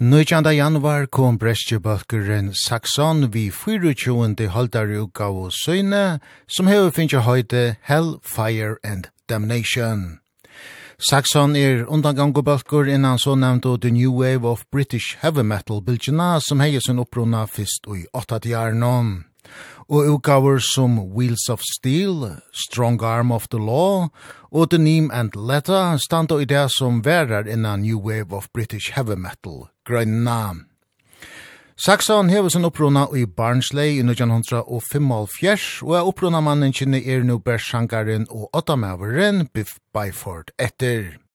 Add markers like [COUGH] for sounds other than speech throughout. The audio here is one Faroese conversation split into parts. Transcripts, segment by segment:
19. januar kom Brestjebalkeren Saxon vi 24. holdar utgav og søyne, som hever finnje høyde Hell, Fire and Damnation. Saxon er undangangu bøkker innan så nevnt og The New Wave of British Heavy Metal bildjena som heier sin opprona fyrst og i 8. jarnom og utgaver som Wheels of Steel, Strong Arm of the Law og The Neem and Letter standa i det som verar innan New Wave of British Heavy Metal, Grønna. Saxon hever sin opprona i Barnsley i 1905 og er opprona mannen kynne er nu bersangaren og åttamæveren Biff Byford etter.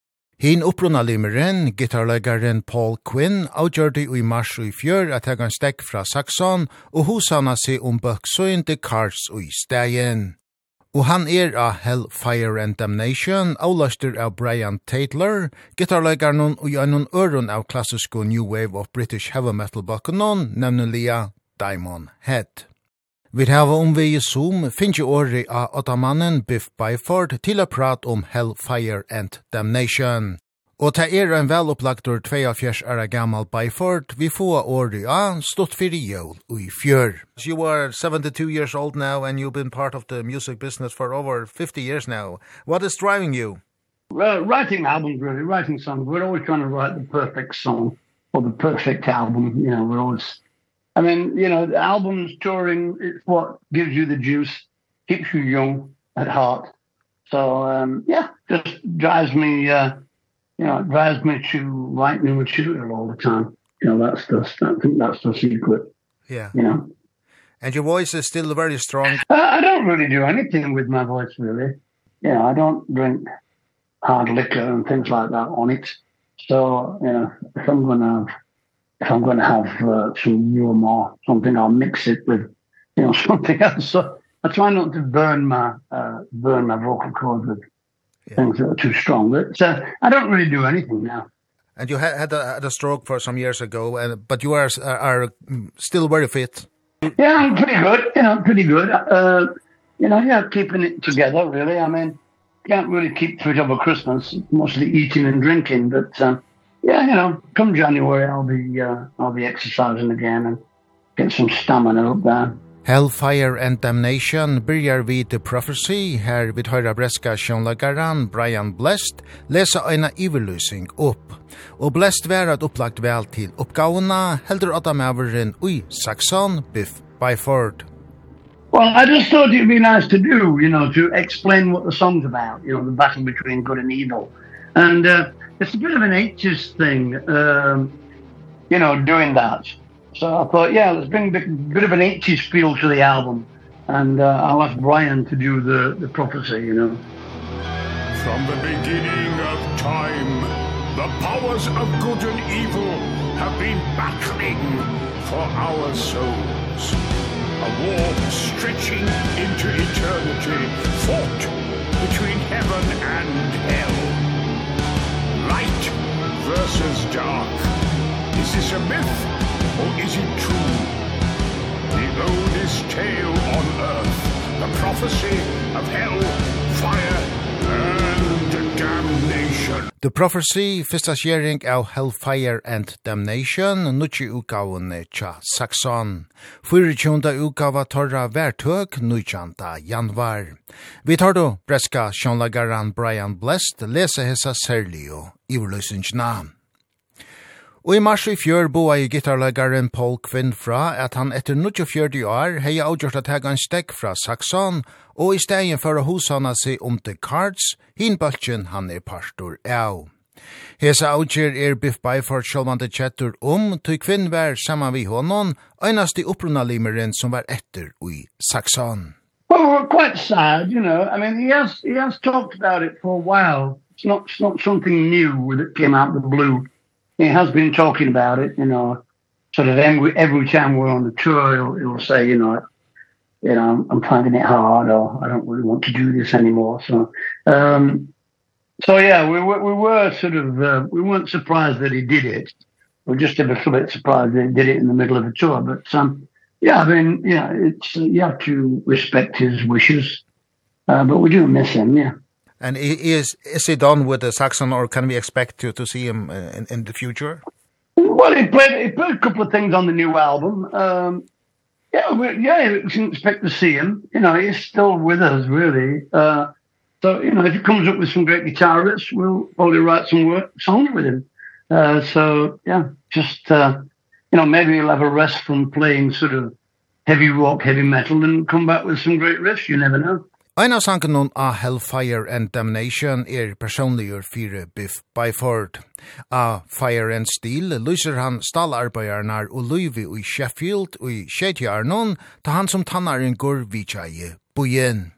Hin upprunalimeren, gitarlegaren Paul Quinn, avgjørte i mars i fjør at han stekk fra Saxon og hosana seg om bøksøyen til Kars og i stegen. Og han er av Hellfire and Damnation, avlaster av Brian Taylor, gitarlegaren og gjennom øren av klassisk New Wave of British Heavy Metal-bakken, nemlig Diamond Head. Vi hava omvegi Zoom finnje åri av ottamannen Biff Byford til a prat om Hellfire and Damnation. Og ta er en velopplagtur 42 ara gammal Byford, vi får åri av stått fyrir jól ui fjör. You are 72 years old now and you've been part of the music business for over 50 years now. What is driving you? Uh, writing albums really, writing songs. We're always trying to write the perfect song or the perfect album. You know, we're always I mean, you know, the albums touring is what gives you the juice, keeps you young at heart. So, um, yeah, just drives me, uh, you know, drives me to write new material all the time. You know, that's the, I think that's the secret. Yeah. You know? And your voice is still very strong. Uh, I don't really do anything with my voice, really. You know, I don't drink hard liquor and things like that on it. So, you know, if I'm going to if I'm going to have uh, some new or something, I'll mix it with, you know, [LAUGHS] something else. So I try not to burn my, uh, burn my vocal cords with yeah. things that are too strong. But uh, I don't really do anything now. And you had had a, had a stroke for some years ago, and but you are are still very fit. Yeah, I'm pretty good. You know, pretty good. Uh, you know, yeah, keeping it together really. I mean, can't really keep fit over Christmas, mostly eating and drinking, but Uh, yeah, you know, come January, I'll be, uh, I'll be exercising again and get some stamina up there. Hellfire and Damnation byrjar vi The Prophecy, her vid høyra breska sjånlagaran Brian Blest lesa eina iverlysing opp. Og Blest vær at opplagt vel til oppgavuna, heldur åtta maveren ui Saxon Biff Byford. Well, I just thought it'd be nice to do, you know, to explain what the song's about, you know, the battle between good and evil. And uh, it's a bit of an ageist thing, um, you know, doing that. So I thought, yeah, let's bring a bit, bit of an 80s feel to the album. And uh, I'll ask Brian to do the, the prophecy, you know. From the beginning of time, the powers of good and evil have been battling for our souls. A war stretching into eternity, fought between heaven and hell versus dark Is this a myth or is it true? The oldest tale on earth The prophecy of hell, fire and Damnation. The Prophecy, fyrsta sharing av Hellfire and Damnation, nuchi utgavun tja Saxon. Fyrirtjunda utgava torra vertøk, nutjanta janvar. Vi tar då breska sjånlagaran Brian Blest hesa hessa i iverløysingsna. Og i mars i fjør boa i gitarlegaren Paul Quinn fra at han etter 24 år hei avgjort at hega en stekk fra Saxon, og i stegin for å hosana seg om The Cards, hinbaltjen han er pastor av. Hesa avgjør er Biff Byford sjålvande kjettur om, tog kvinn vær saman vi honom, einast i opprunna limeren som var etter i Saxon. Well, we're quite sad, you know. I mean, he has, he has talked about it for a while. It's not, it's not something new that came out of the blue. He has been talking about it, you know. Sort of every, every time we're on the tour, he'll, he'll say, you know, you know, I'm finding it hard or I don't really want to do this anymore. So, um, so yeah, we, we, we were sort of, uh, we weren't surprised that he did it. We were just a little bit surprised that he did it in the middle of the tour. But um, yeah, I mean, yeah, it's, uh, you have to respect his wishes. Uh, but we do miss him, yeah. And is is he done with the Saxon, or can we expect to to see him in in the future? Well, he played he played a couple of things on the new album. Um, Yeah, well, yeah, you can expect to see him. You know, he's still with us, really. Uh, so, you know, if he comes up with some great guitarists, we'll probably write some work, songs with him. Uh, so, yeah, just, uh, you know, maybe he'll have a rest from playing sort of heavy rock, heavy metal, and come back with some great riffs. You never know. Ein av sangen hon av Hellfire and Damnation er personligur fyrir Biff Byford. A Fire and Steel lyser han stalarbeidarnar og luivi i Sheffield og i Shetjarnon ta han som tannaren går vitsai bujen.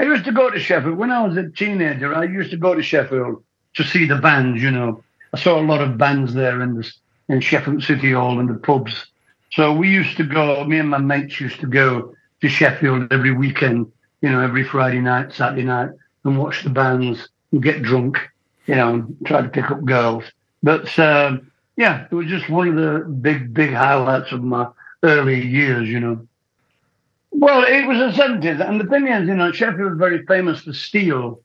I used to go to Sheffield. When I was a teenager, I used to go to Sheffield to see the bands, you know. I saw a lot of bands there in, this, in Sheffield City Hall and the pubs. So we used to go, me and my mates used to go to Sheffield every weekend you know, every Friday night, Saturday night, and watch the bands and get drunk, you know, and try to pick up girls. But, uh, yeah, it was just one of the big, big highlights of my early years, you know. Well, it was the 70s, and the thing is, you know, Sheffield was very famous for steel.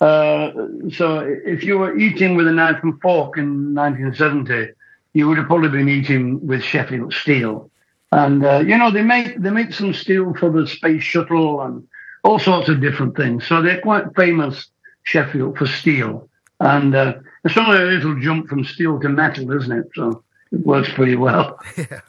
Uh, so if you were eating with a knife and fork in 1970, you would have probably been eating with Sheffield steel. And, uh, you know, they make, they make some steel for the space shuttle and all sorts of different things. So they're quite famous, Sheffield, for steel. And uh, it's only a little jump from steel to metal, isn't it? So it works pretty well. [LAUGHS] Yeah.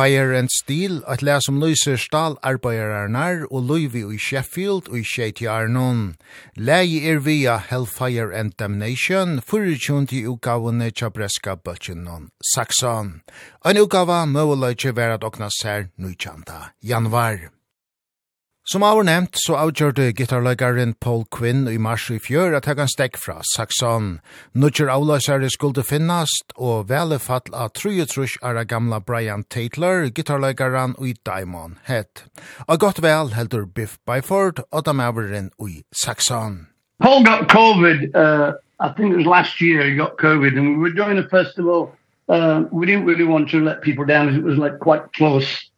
Fire and Steel, at lær som lyser stal arbeiderarnar og luivi i Sheffield og i Sheitjarnon. Lægi er via Hellfire and Damnation, fyrutjundi utgavene tja breska bøtjenon, Saxon. En utgava møvuløyge vera dokna her 9. januar. Som av nevnt, så avgjørte gitarlegaren Paul Quinn i mars i fjør at han stekk fra Saxon. Nutcher avløsere skulle finnast, og vele fall av trujutrush er gamla Brian Tatler, gitarlegaren i Diamond Head. Og godt vel heldur Biff Byford, og da maveren i Saxon. Paul got COVID, uh, I think it was last year he got COVID, and we were doing a festival. Uh, we didn't really want to let people down, it was like quite close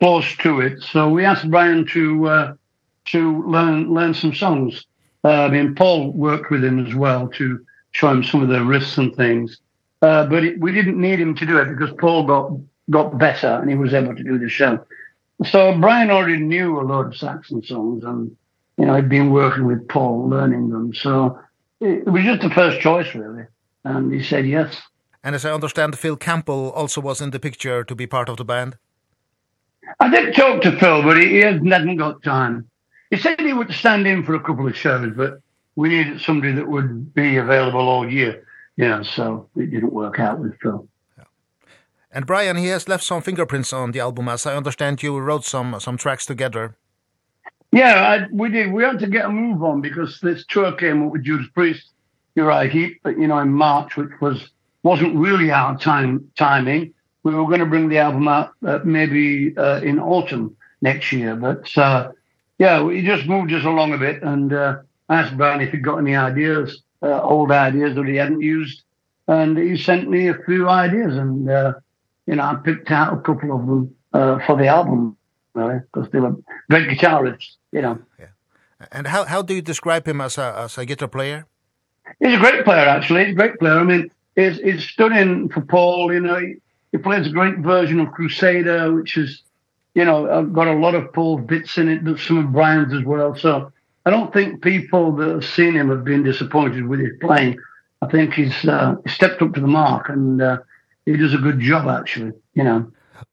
close to it. So we asked Brian to uh, to learn learn some songs. Uh, I mean, Paul worked with him as well to show him some of the riffs and things. Uh, but it, we didn't need him to do it because Paul got got better and he was able to do the show. So Brian already knew a lot of Saxon songs and you know, I'd been working with Paul learning them. So it, it was just the first choice really and he said yes. And as I understand Phil Campbell also was in the picture to be part of the band. I did talk to Phil, but he, he hadn't got time. He said he would stand in for a couple of shows, but we needed somebody that would be available all year. Yeah, so it didn't work out with Phil. And Brian, he has left some fingerprints on the album. As I understand, you wrote some some tracks together. Yeah, I, we did. We had to get a move on because this tour came up with Judas Priest, Uriah Heep, you know, in March, which was wasn't really our time timing we were going to bring the album out uh, maybe uh, in autumn next year but uh yeah we just moved us along a bit and uh asked Brian if he got any ideas uh, old ideas that he hadn't used. And he sent me a few ideas and uh you know I picked out a couple of them uh for the album really because they were great guitarists you know. Yeah. And how how do you describe him as a as a guitar player? He's a great player actually. He's a great player. I mean he's he's stunning for Paul you know he, He plays a great version of Crusader, which is, you know, got a lot of Paul bits in it, but some of Brian's as well. So I don't think people that have seen him have been disappointed with his playing. I think he's uh, stepped up to the mark and uh, he does a good job, actually, you know.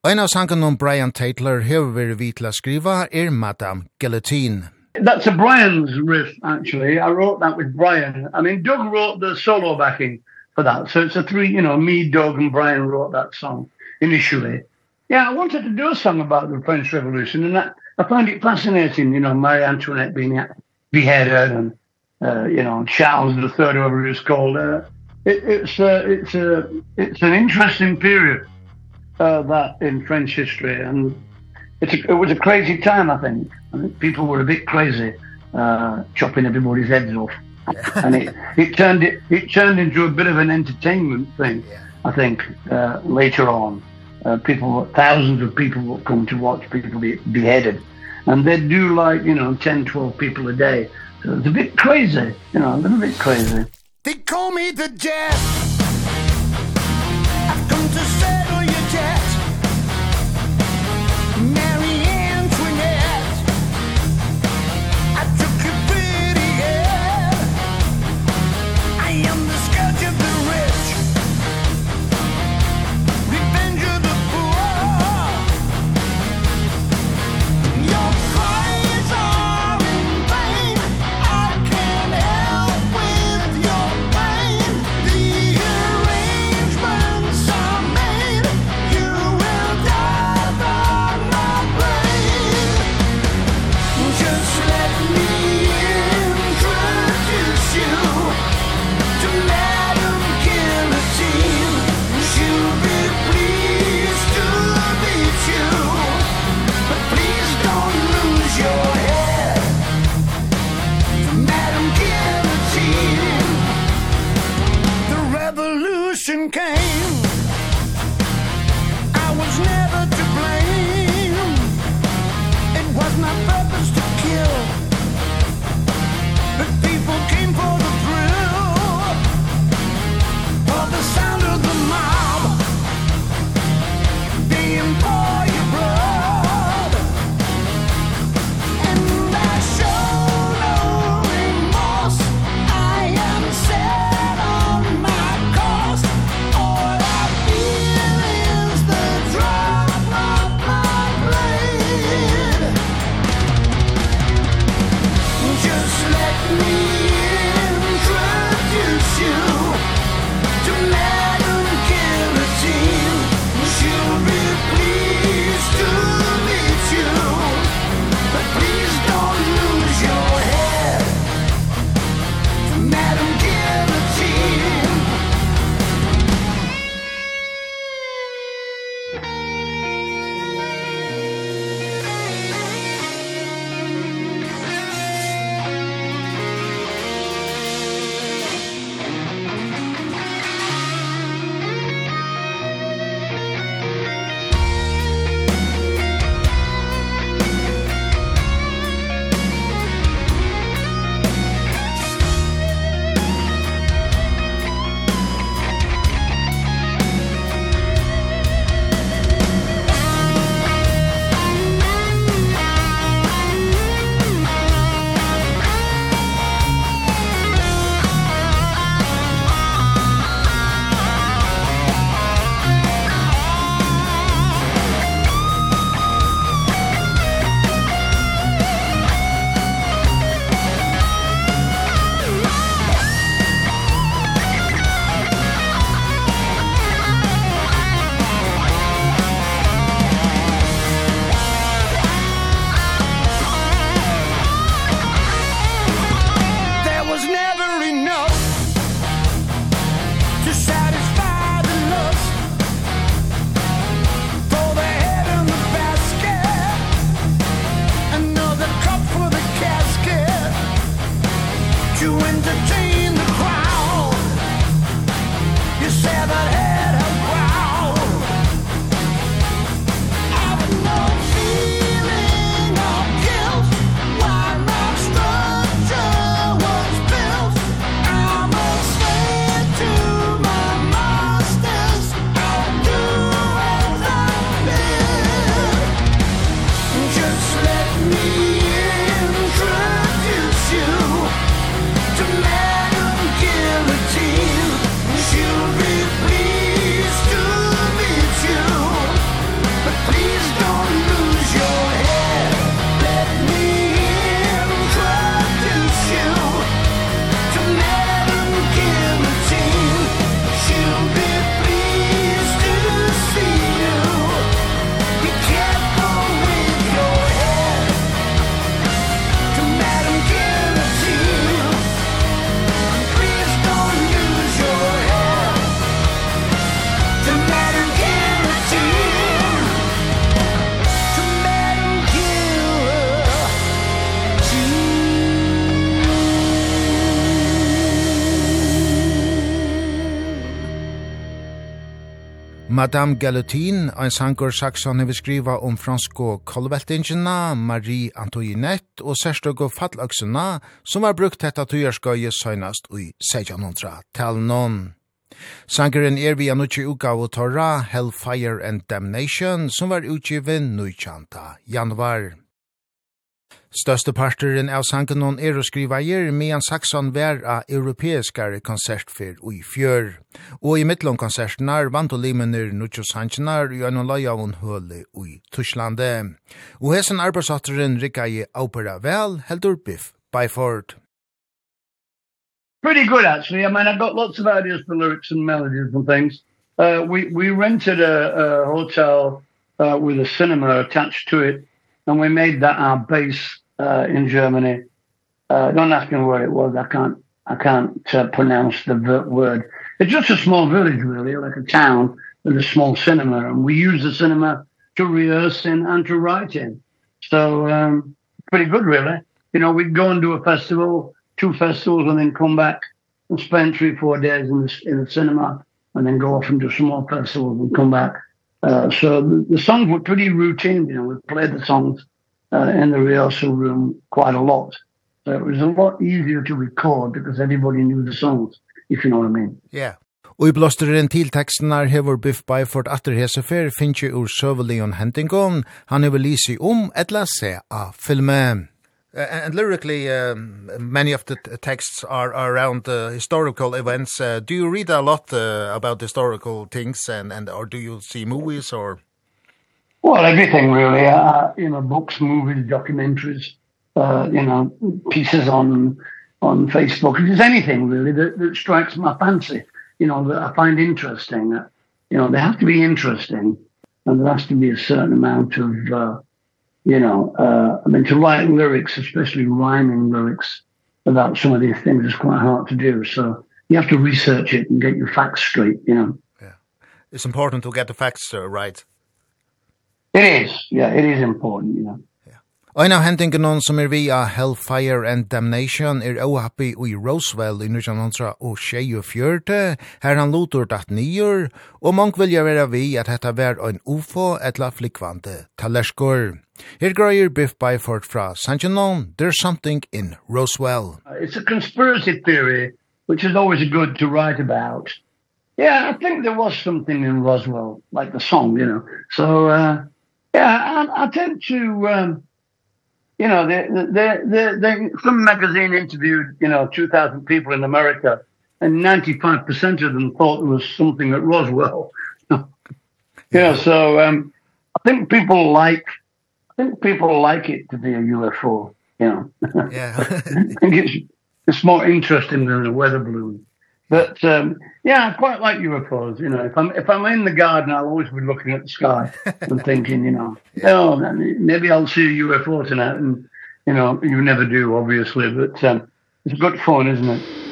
En av sangen om Brian Taylor hever vi vitla skriva er Madame Guillotine. That's a Brian's riff, actually. I wrote that with Brian. I mean, Doug wrote the solo backing for that. So it's a three, you know, me, Doug, and Brian wrote that song initially. Yeah, I wanted to do a song about the French Revolution, and that, I find it fascinating, you know, Marie Antoinette being beheaded and, uh, you know, Charles III, whatever he was called. Uh, it, it's, uh, it's, uh, it's an interesting period uh, that in French history, and it's a, it was a crazy time, I think. I think people were a bit crazy, uh, chopping everybody's heads off and it, it turned it, it turned into a bit of an entertainment thing. Yeah. I think uh, later on, uh, people thousands of people would come to watch people be beheaded, and they'd do like you know 10, 12 people a day. So it's a bit crazy, you know, a little bit crazy. They call me the jet I've come to say. Madame Galutin, ein sangur saksan hefur skriva om fransko kolveltingina Marie Antoinette og særstøk og som var brukt hetta tujarskøye søgnast ui 1600-talnon. Sangeren er vi anutje utgave torra Hellfire and Damnation som var utgiven 19. januar. Største parturen av sangen hon er å skriva gjer, medan Saxon vær av europeiskare konsertfer og i fjør. Og i mittlån konsertnar vant og limener Nuccio Sanchinar i en lai av hun høle og i Tushlande. Og hesen arbeidsatteren rikka i opera vel, heldur Biff Byford. Pretty good actually. I mean I've got lots of ideas for lyrics and melodies and things. Uh we we rented a, a hotel uh with a cinema attached to it and we made that our base uh, in Germany. Uh, don't ask me where it was. I can't I can't uh, pronounce the word. It's just a small village, really, like a town with a small cinema. And we use the cinema to rehearse in and to write in. So, um, pretty good, really. You know, we'd go and do a festival, two festivals, and then come back and spend three, four days in the, in the cinema, and then go off and do some more festivals and come back. Uh, so the, the songs were pretty routine. You know, we played the songs uh, in the rehearsal room quite a lot. So it was a lot easier to record because everybody knew the songs, if you know what I mean. Yeah. Og i blåsteren til teksten er hever Biff Byford atter hesefer finnes jo ur Søvelion Hentingon. Han hever lyse om etla se av filmen. Uh, and lyrically, um, many of the texts are, are around uh, historical events. Uh, do you read a lot uh, about historical things, and, and or do you see movies or? Well, everything really. Uh, you know, books, movies, documentaries. Uh, you know, pieces on on Facebook. is anything really that, that strikes my fancy, you know, that I find interesting. Uh, you know, they have to be interesting, and there has to be a certain amount of. Uh, you know, uh, I mean, to write lyrics, especially rhyming lyrics about some of these things is quite hard to do. So you have to research it and get your facts straight, you know. Yeah. It's important to get the facts uh, right. It is. Yeah, it is important, you know. Ein av hendingunnen som er via Hellfire and Damnation er happy i Roswell i 1924, her han lotur datt nyer, og mong vilja vera vi at hetta var en ufo etla flikvante talerskor. Here Greyer Biff Byford fra San There's Something in Roswell. Uh, it's a conspiracy theory, which is always good to write about. Yeah, I think there was something in Roswell, like the song, you know. So, uh, yeah, I, I tend to, um, you know, the, the, the, the, some magazine interviewed, you know, 2,000 people in America, and 95% of them thought there was something at Roswell. [LAUGHS] yeah, so um, I think people like think people like it to be a UFO, you know. Yeah. [LAUGHS] I think it's, it's more interesting than a weather balloon. But um yeah, I quite like UFOs, you know. If I'm if I'm in the garden, I'll always be looking at the sky [LAUGHS] and thinking, you know, yeah. oh, maybe I'll see a UFO tonight and you know, you never do obviously, but um it's good fun, isn't it?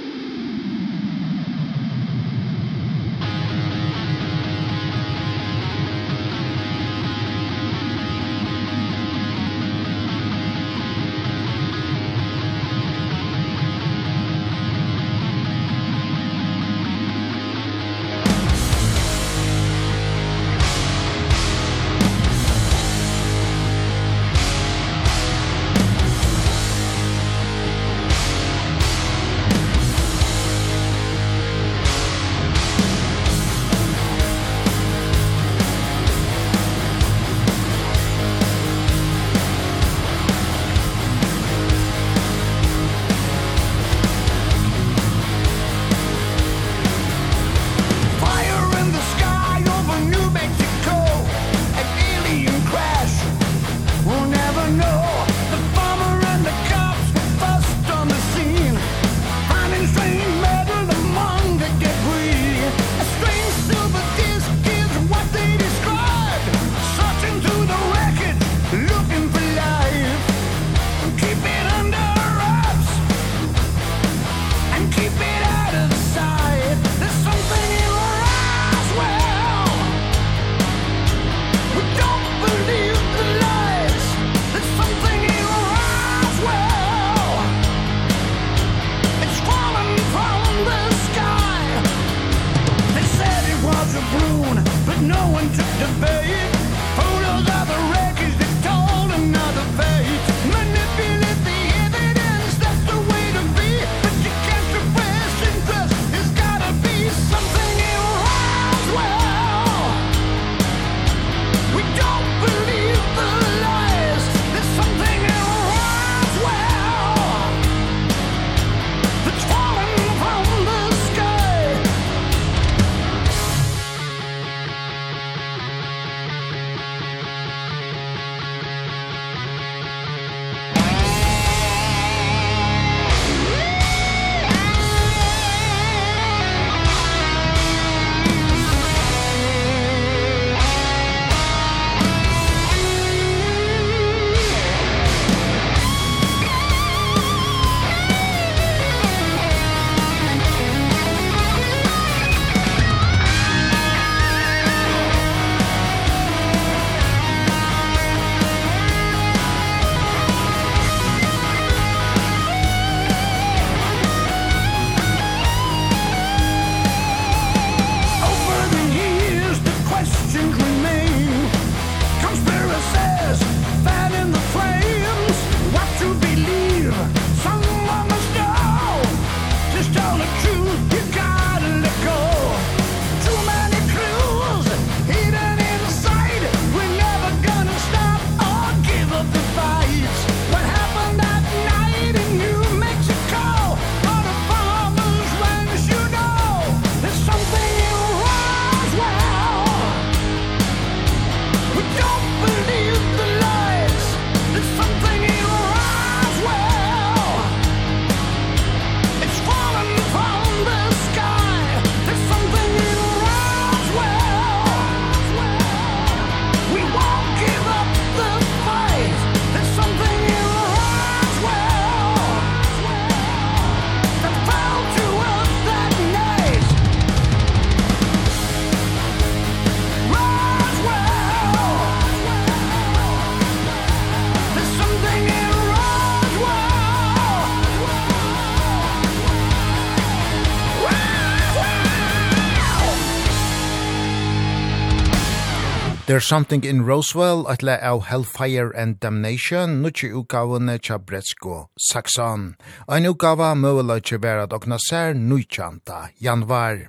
There's Something in Roswell, at le av Hellfire and Damnation, nukki utgavene tja Bretsko, Saxon. Ein utgava møvela tja berat okna ser nujtjanta janvar.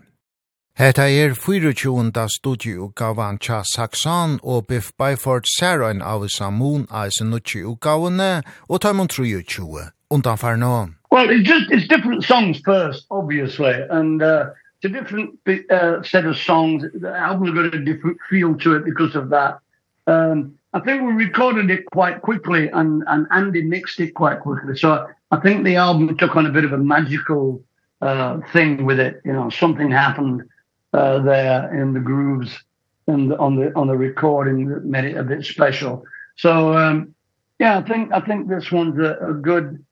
Heta er 24. studieutgavan tja Saxon og Biff Byford ser ein av Samun eis nukki utgavene og taimon 23 undanfarno. Well, it's just, it's different songs first, obviously, and uh, it's a different uh, set of songs. The album's got a different feel to it because of that. Um, I think we recorded it quite quickly and, and Andy mixed it quite quickly. So I think the album took on a bit of a magical uh, thing with it. You know, something happened uh, there in the grooves and on the on the recording that made it a bit special. So um, yeah, I think I think this one's a, a good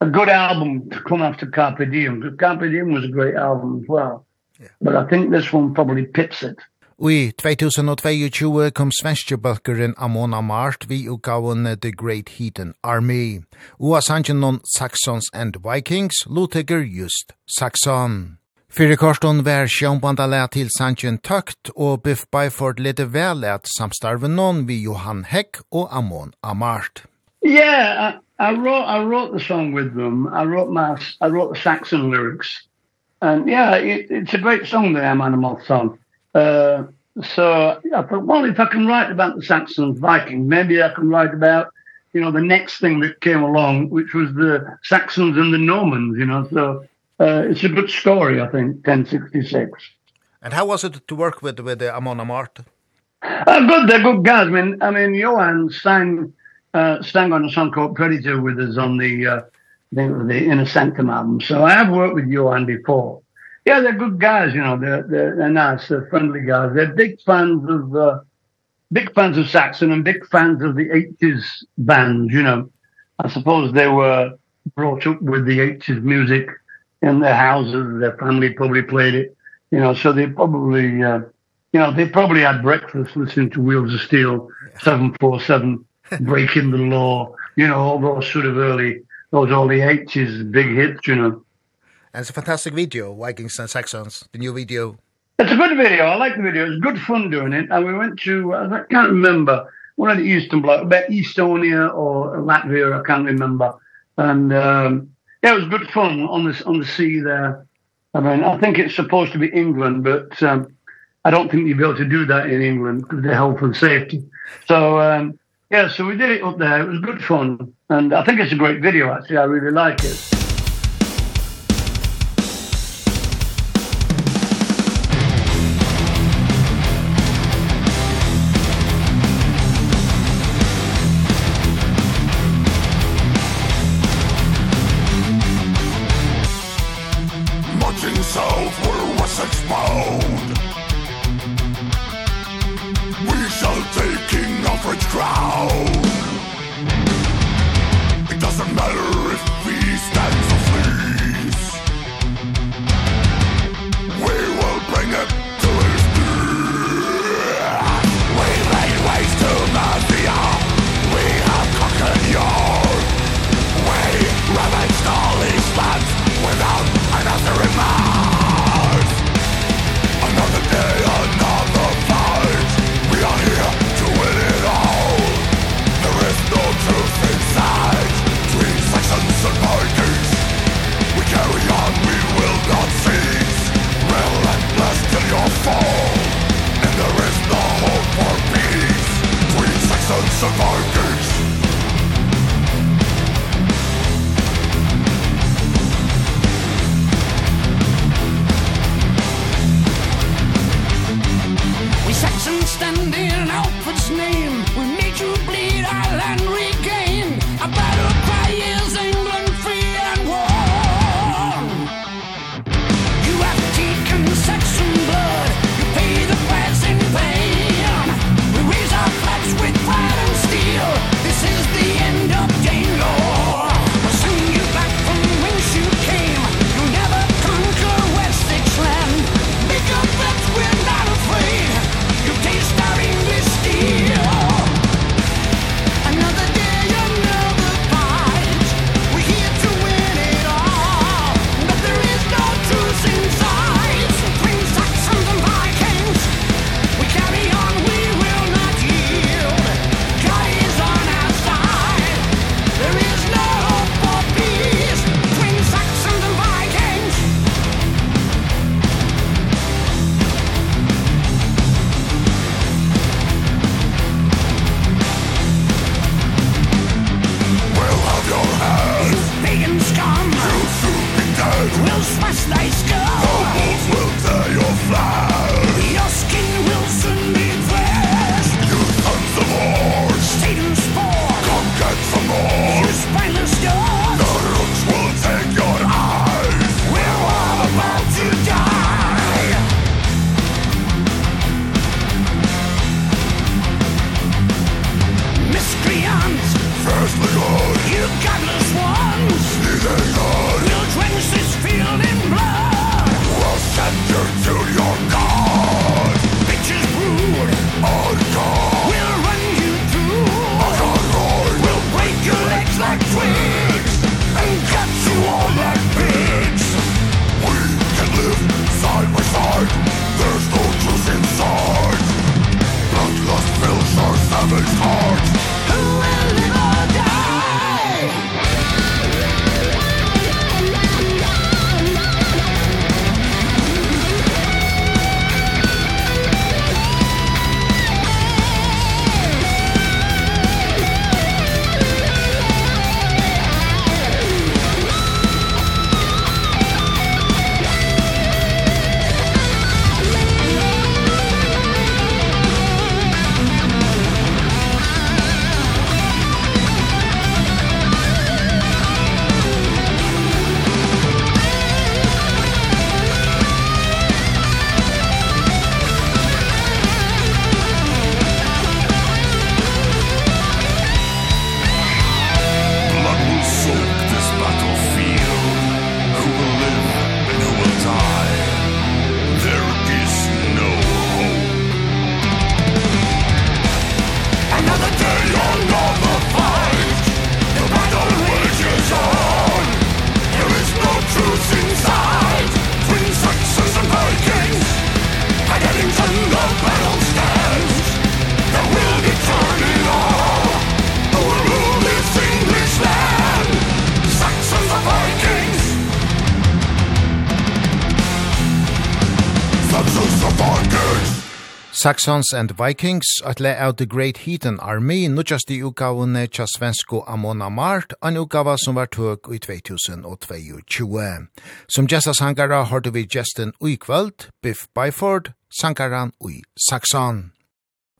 a good album to come after Carpe Diem. Carpe Diem was a great album as well. Yeah. But I think this one probably pits it. Ui, 2022 kom svenske bøkkeren Amona Mart vi utgaven The Great Heathen Army. Ua noen Saxons and Vikings, luteger just Saxon. Fyrir korston vær sjónbanda lær til Sanchen Tøkt og Biff Byford lite vel at samstarve non vi Johan Heck og Amon Amart. Yeah, I, I wrote I wrote the song with them. I wrote my I wrote the Saxon lyrics. And yeah, it, it's a great song the Am Animal song. Uh so I thought, well, if I can write about the Saxon Viking, maybe I can write about you know the next thing that came along which was the Saxons and the Normans, you know. So uh it's a good story I think 1066. And how was it to work with with the Amon Amart? Uh, good, they're good guys. I mean, I mean, Johan signed uh, sang on a song called Predator with us on the, uh, the, the Inner Sanctum album. So I have worked with Johan before. Yeah, they're good guys, you know, they're, they're, they're nice, they're friendly guys. They're big fans of, uh, big fans of Saxon and big fans of the 80s bands, you know. I suppose they were brought up with the 80s music in their houses, their family probably played it, you know, so they probably, uh, you know, they probably had breakfast listening to Wheels of Steel, 747, [LAUGHS] breaking the law, you know, all those sort of early, those early 80s big hits, you know. And it's a fantastic video, Vikings and Saxons, the new video. It's a good video. I like the video. It's good fun doing it. And we went to, I can't remember, one of the Eastern bloc, about Estonia or Latvia, I can't remember. And um, yeah, it was good fun on the, on the sea there. I mean, I think it's supposed to be England, but um, I don't think you'd be able to do that in England because of the health and safety. So, um, Yeah, so we did it up there. It was good fun. And I think it's a great video, actually. I really like it. Saxons and Vikings at le out the Great Heathen Army nu just i utgavene tja svensko Amona Mart, en utgava som var tøk i 2022. Som Jessa Sankara har du vi gesten ui kvöld, Biff Byford, Sankaran ui Saxon.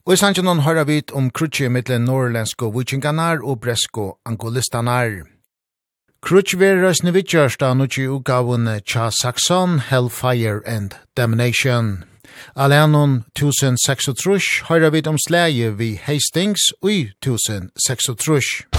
Og i sanjanon høyra vit om krutsi mittle norrlensko vikinganar og bresko angolistanar. Krutsi vera snivitjørsta nutsi utgavene tja Saxon, Hellfire and Damnation. Alenon 1036 høyra vid om slæje vi Hastings ui 1036.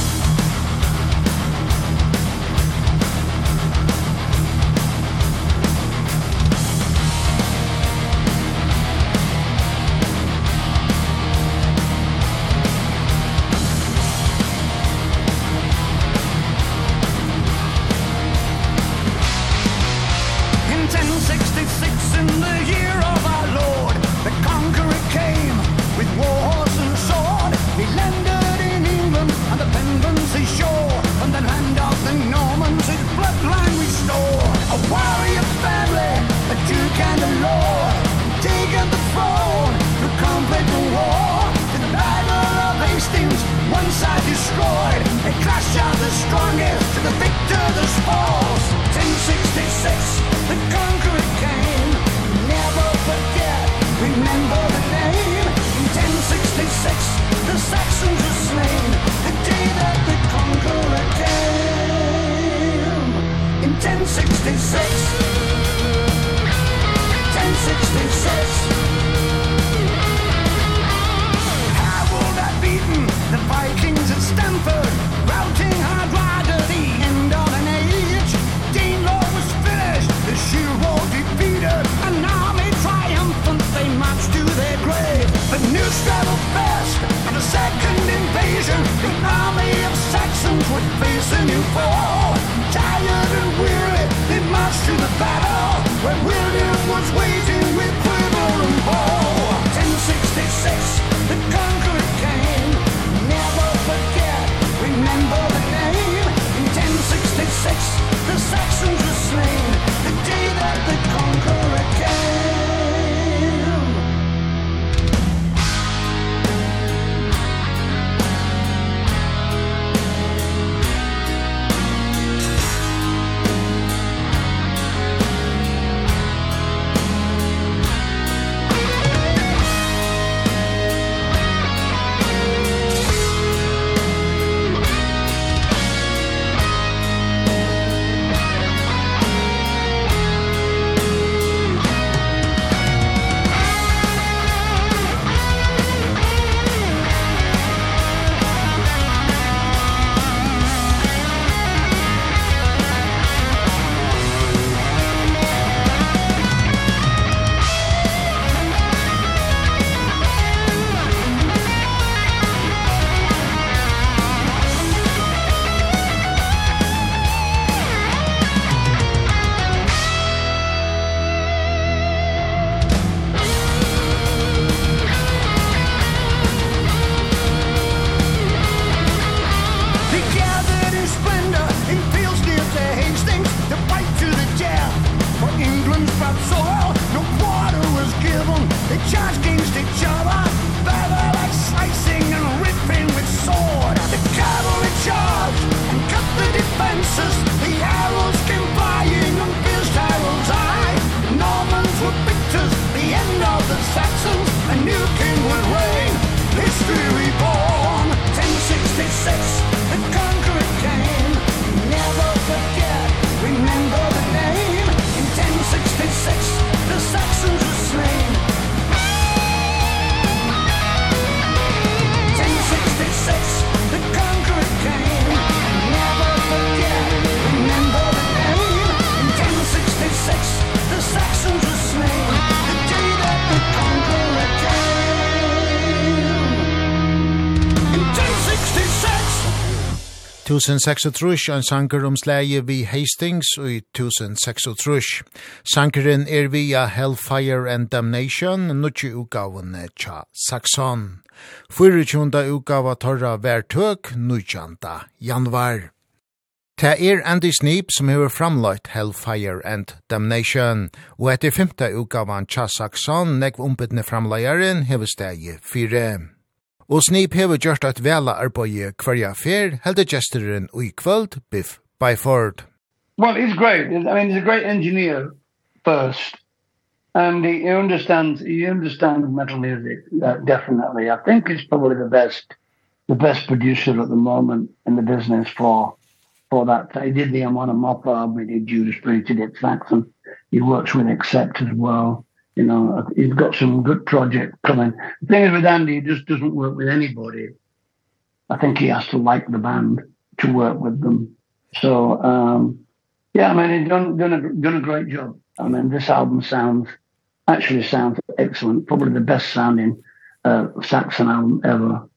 1036 en sanker om slæje vi Hastings og i 1036. Sankeren er via Hellfire and Damnation, nutje utgavene tja Saxon. 24. utgava torra vertøk, nutjanta januar. Ta er Andy Sneap som hever framløyt Hellfire and Damnation, og etter 5. utgavan tja Saxon, nekv umpetne framløyaren hever stegi 4 og Snip hever gjort at vela arbeid hverja fer, helde gesteren ui kvöld, Biff Byford. Well, he's great. I mean, he's a great engineer first. And he, understands, he understands metal music, uh, definitely. I think he's probably the best, the best producer at the moment in the business for, for that. He did the Amon Amopa album, he did Judas Priest, he did Saxon. He works with Accept as well you know, he's got some good project coming. The thing is with Andy, he just doesn't work with anybody. I think he has to like the band to work with them. So, um, yeah, I mean, he's done, done, a, done a great job. I mean, this album sounds, actually sounds excellent. Probably the best sounding uh, Saxon album ever.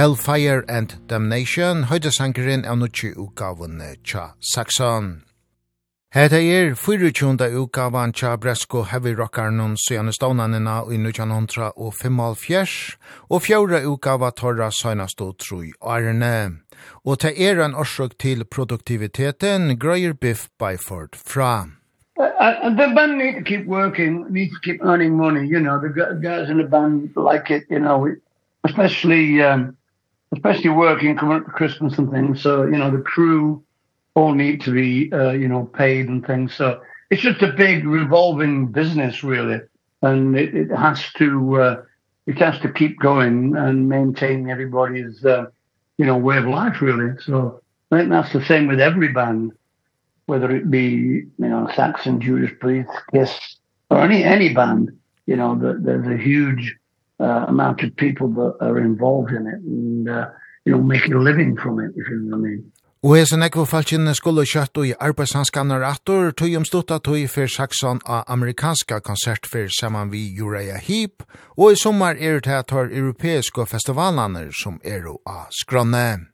Hellfire and Damnation, høydesankeren av nukki utgaven tja Saxon. Hetta er 24. utgavan tja Bresko Heavy Rockarnon søgjane stånanina i 1975, og 55, og fjóra utgava torra søgnast og troi årene. Og ta er en årsøk til produktiviteten, grøyer Biff Byford fra. Uh, uh, the band need to keep working, need to keep earning money, you know, the guys in the band like it, you know, especially um, especially working Christmas and things. So, you know, the crew all need to be, uh, you know, paid and things. So it's just a big revolving business, really. And it, it has to, uh, it has to keep going and maintain everybody's, uh, you know, way of life, really. So I think that's the same with every band, whether it be, you know, Saxon, Judas Priest, Kiss, or any, any band, you know, that there's a huge uh, amount of people that are involved in it and, uh, you know, making a living from it, if you know what I mean. Og hese nekvo falkin skulle kjøtt og i arbeidshanskannar attor, tog om stutta tøy for saksan av amerikanska konsert for saman vi Uriah Heep, og i sommar er det at har europeiske festivalaner som er av skronne.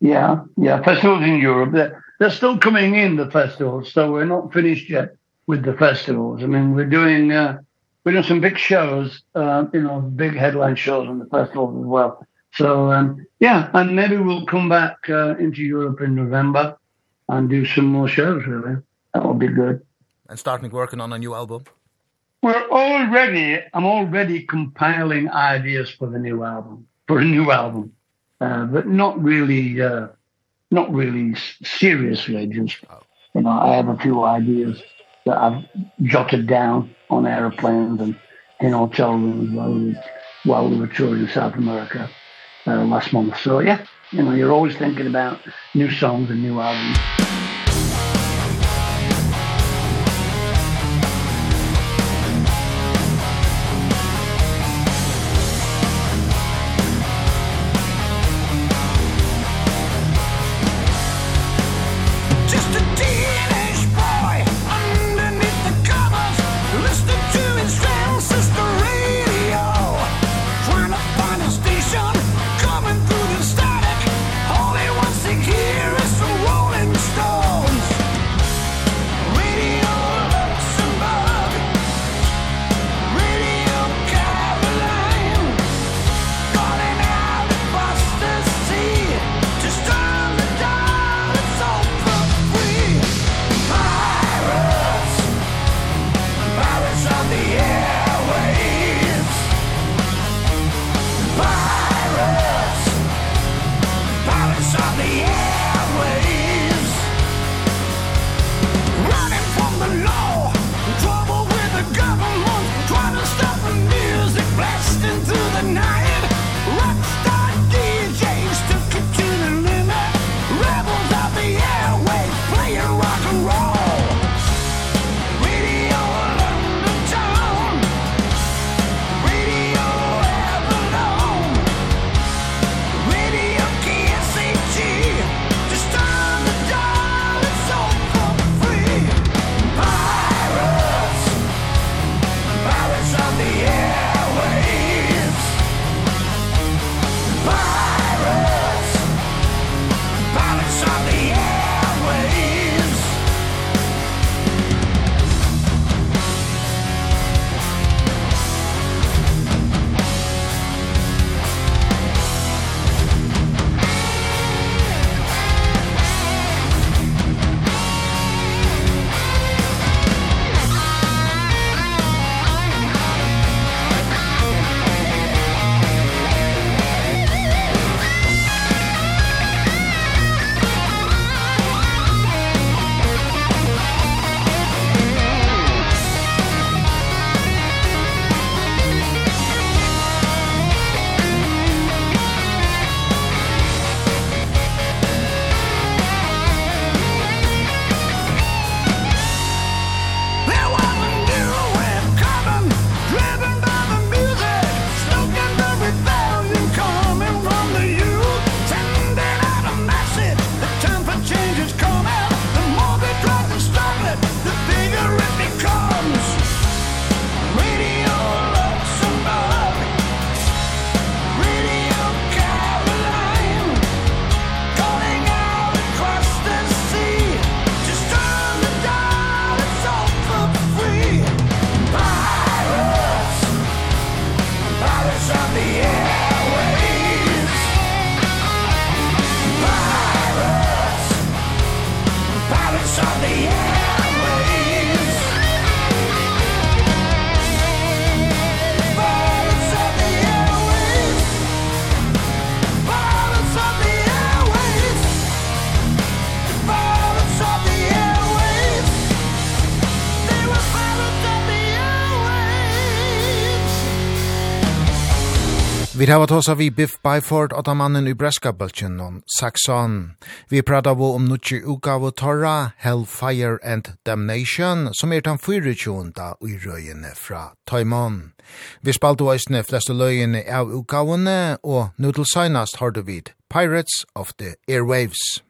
Yeah, yeah, festivals in Europe, they're, they're still coming in the festivals, so we're not finished yet with the festivals. I mean, we're doing, uh, we're doing some big shows, uh, you know, big headline shows on the festival as well. So, um, yeah, and maybe we'll come back uh, into Europe in November and do some more shows, really. That would be good. And starting working on a new album? We're already, I'm already compiling ideas for the new album, for a new album. Uh, but not really, uh, not really seriously, just, you know, I have a few ideas that I've jotted down on aeroplanes and in hotel rooms while we, were, while we were touring South America uh, last month. So yeah, you know, you're always thinking about new songs and new albums. Vi har tåsa vi Biff Byford og mannen i Breska-bølgen Saxon. Vi pratar vi om nutje ugav torra Hellfire and Damnation, som er den 24. i røyene fra Taimon. Vi spalte oisne eisne fleste løyene av ugavene, og nu til seinast har du vid Pirates of the Airwaves.